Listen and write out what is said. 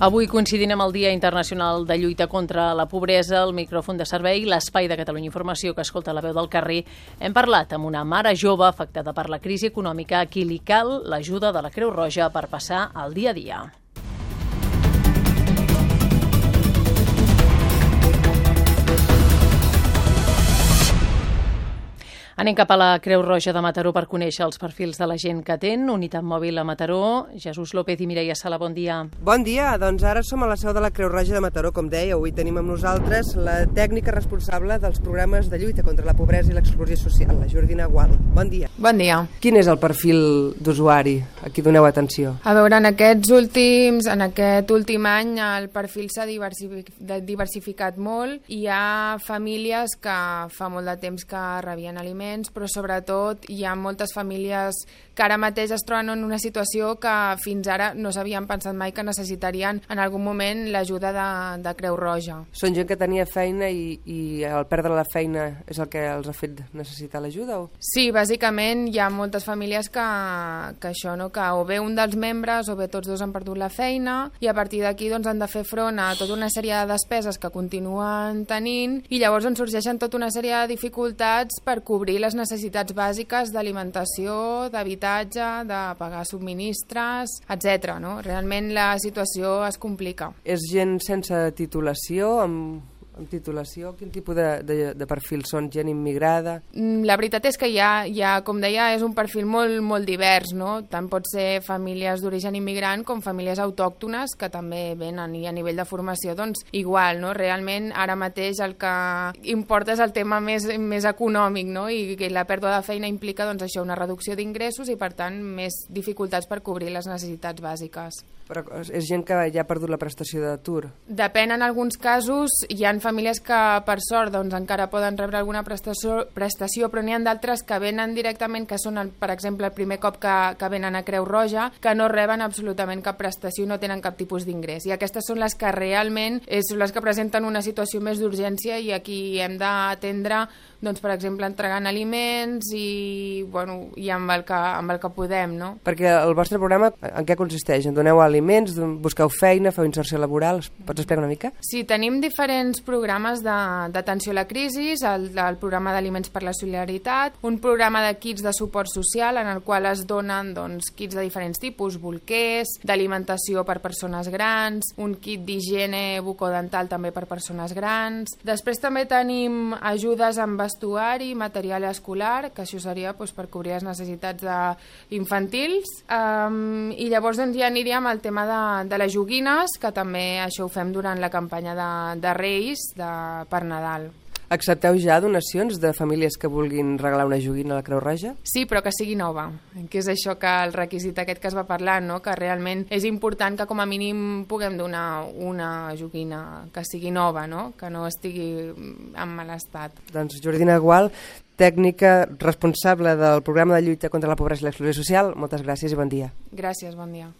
Avui coincidint amb el Dia Internacional de Lluita contra la Pobresa, el micròfon de servei, l'espai de Catalunya Informació que escolta la veu del carrer, hem parlat amb una mare jove afectada per la crisi econòmica a qui li cal l'ajuda de la Creu Roja per passar el dia a dia. Anem cap a la Creu Roja de Mataró per conèixer els perfils de la gent que atén. Unitat Mòbil a Mataró. Jesús López i Mireia Sala, bon dia. Bon dia, doncs ara som a la seu de la Creu Roja de Mataró, com deia. Avui tenim amb nosaltres la tècnica responsable dels programes de lluita contra la pobresa i l'exclusió social, la Jordina Gual. Bon dia. Bon dia. Quin és el perfil d'usuari a qui doneu atenció? A veure, en aquests últims, en aquest últim any el perfil s'ha diversificat molt. Hi ha famílies que fa molt de temps que rebien aliments nens, però sobretot hi ha moltes famílies que ara mateix es troben en una situació que fins ara no s'havien pensat mai que necessitarien en algun moment l'ajuda de, de Creu Roja. Són gent que tenia feina i, i el perdre la feina és el que els ha fet necessitar l'ajuda? O? Sí, bàsicament hi ha moltes famílies que, que això, no? que o bé un dels membres o bé tots dos han perdut la feina i a partir d'aquí doncs, han de fer front a tota una sèrie de despeses que continuen tenint i llavors en sorgeixen tota una sèrie de dificultats per cobrir les necessitats bàsiques d'alimentació, d'habitatge, de pagar subministres, etc. No? Realment la situació es complica. És gent sense titulació, amb amb titulació? Quin tipus de, de, de perfil són? Gent immigrada? Mm, la veritat és que hi ha, com deia, és un perfil molt, molt divers, no? Tant pot ser famílies d'origen immigrant com famílies autòctones que també venen i a nivell de formació, doncs igual, no? Realment ara mateix el que importa és el tema més, més econòmic, no? I que la pèrdua de feina implica, doncs això, una reducció d'ingressos i, per tant, més dificultats per cobrir les necessitats bàsiques. Però és gent que ja ha perdut la prestació d'atur? Depèn, en alguns casos hi han famílies que per sort doncs, encara poden rebre alguna prestació, prestació però n'hi ha d'altres que venen directament, que són, el, per exemple, el primer cop que, que venen a Creu Roja, que no reben absolutament cap prestació i no tenen cap tipus d'ingrés. I aquestes són les que realment són les que presenten una situació més d'urgència i aquí hem d'atendre, doncs, per exemple, entregant aliments i, bueno, i amb, el que, amb el que podem. No? Perquè el vostre programa en què consisteix? En doneu aliments busqueu feina, feu inserció laboral, pots explicar una mica? Sí, tenim diferents programes d'atenció a la crisi, el, el programa d'Aliments per la Solidaritat, un programa de kits de suport social en el qual es donen doncs, kits de diferents tipus, bolquers, d'alimentació per persones grans, un kit d'higiene bucodental també per persones grans. Després també tenim ajudes en vestuari, material escolar, que això seria doncs, per cobrir les necessitats de infantils, um, i llavors doncs, ja aniríem al tema de, de les joguines, que també això ho fem durant la campanya de, de Reis de, per Nadal. Accepteu ja donacions de famílies que vulguin regalar una joguina a la Creu Roja? Sí, però que sigui nova, que és això que el requisit aquest que es va parlar, no? que realment és important que com a mínim puguem donar una joguina que sigui nova, no? que no estigui en mal estat. Doncs Jordina Gual, tècnica responsable del programa de lluita contra la pobresa i l'exclusió social, moltes gràcies i bon dia. Gràcies, bon dia.